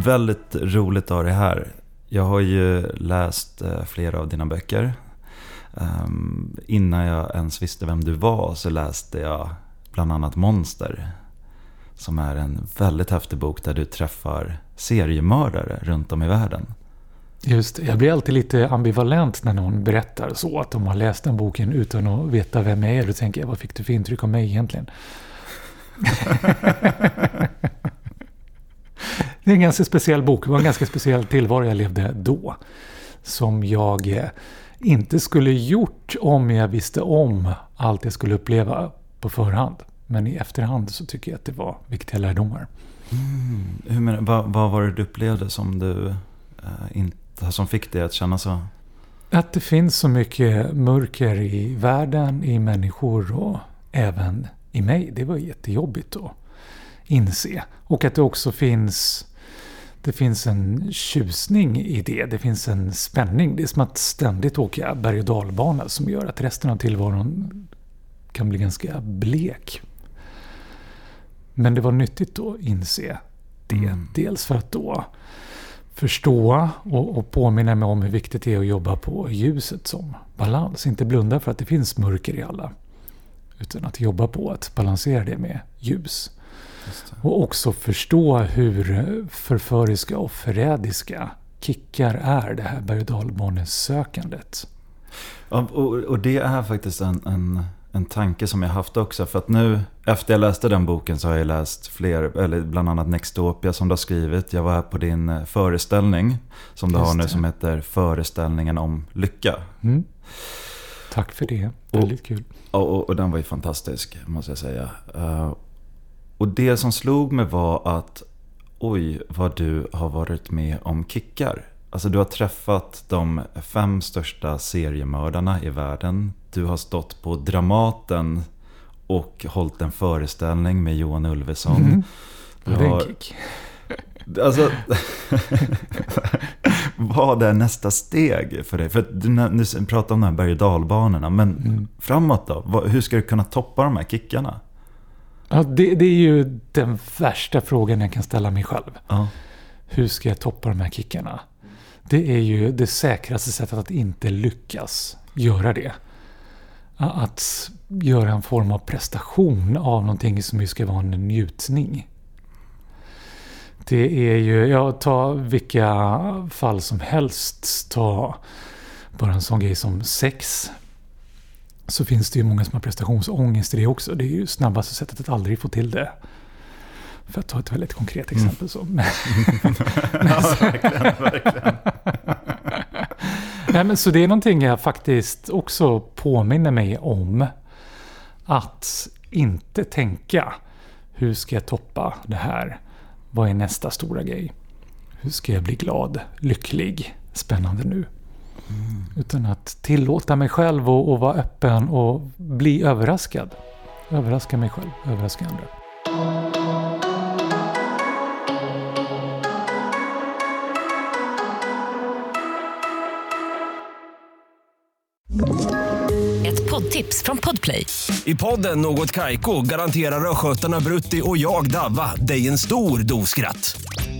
väldigt roligt att ha dig här. Jag har ju läst eh, flera av dina böcker. Um, innan jag ens visste vem du var så läste jag bland annat Monster. Som är en väldigt häftig bok där du träffar seriemördare runt om i världen. Just Jag blir alltid lite ambivalent när någon berättar så. Att de har läst den boken utan att veta vem jag är. Då tänker jag, vad fick du för intryck av mig egentligen? det är en ganska speciell bok. Det var en ganska speciell tillvaro jag levde då. Som jag eh, inte skulle gjort om jag visste om allt jag skulle uppleva på förhand. Men i efterhand så tycker jag att det var viktiga lärdomar. Mm. Hur men, vad, vad var det du upplevde som, du, eh, inte, som fick dig att känna så? Att det finns så mycket mörker i världen, i människor och även i mig. Det var jättejobbigt att inse. Och att det också finns det finns en tjusning i det. Det finns en spänning. Det är som att ständigt åka berg och dalbana som gör att resten av tillvaron kan bli ganska blek. Men det var nyttigt att inse det. Mm. Dels för att då förstå och, och påminna mig om hur viktigt det är att jobba på ljuset som balans. Inte blunda för att det finns mörker i alla. Utan att jobba på att balansera det med ljus. Och också förstå hur förföriska och förrädiska kickar är det här berg och sökandet. Ja, och, och, det är faktiskt en, en, en tanke som jag haft också. För att nu, efter jag läste den boken så har jag läst fler, eller bland annat Nextopia som du har skrivit. Jag var här på din eh, föreställning som du Just har nu det. som heter Föreställningen om lycka. Mm. Tack för det, väldigt och, kul. Och, och, och, den var ju fantastisk, måste jag säga. Och det som slog mig var att oj, vad du har varit med om kickar. Alltså du har träffat de fem största seriemördarna i världen. Du har stått på Dramaten och hållit en föreställning med Johan Ulveson. Mm. Du har... Alltså, vad är nästa steg för dig? För du, du pratar om de här berg och dalbanorna, men mm. framåt då? Hur ska du kunna toppa de här kickarna? Ja, det, det, är ju den värsta frågan jag kan ställa mig själv. Ja. Hur ska jag toppa de här kickarna? Det är ju det säkraste sättet att inte lyckas göra det. Att göra en form av prestation av någonting som ju ska vara en njutning. Det är ju, ja ta vilka fall som helst. Ta bara en sån grej som sex så finns det ju många som har prestationsångest i det också. Det är ju snabbaste sättet att aldrig få till det. För att ta ett väldigt konkret mm. exempel. Så. Men, ja, verkligen, verkligen. Nej, men så det är någonting jag faktiskt också påminner mig om. Att inte tänka, hur ska jag toppa det här? Vad är nästa stora grej? Hur ska jag bli glad, lycklig, spännande nu? Mm. Utan att tillåta mig själv att vara öppen och bli överraskad. Överraska mig själv, överraska andra. Ett poddtips från Podplay. I podden Något Kaiko garanterar östgötarna Brutti och jag, Davva, dig en stor dos skratt.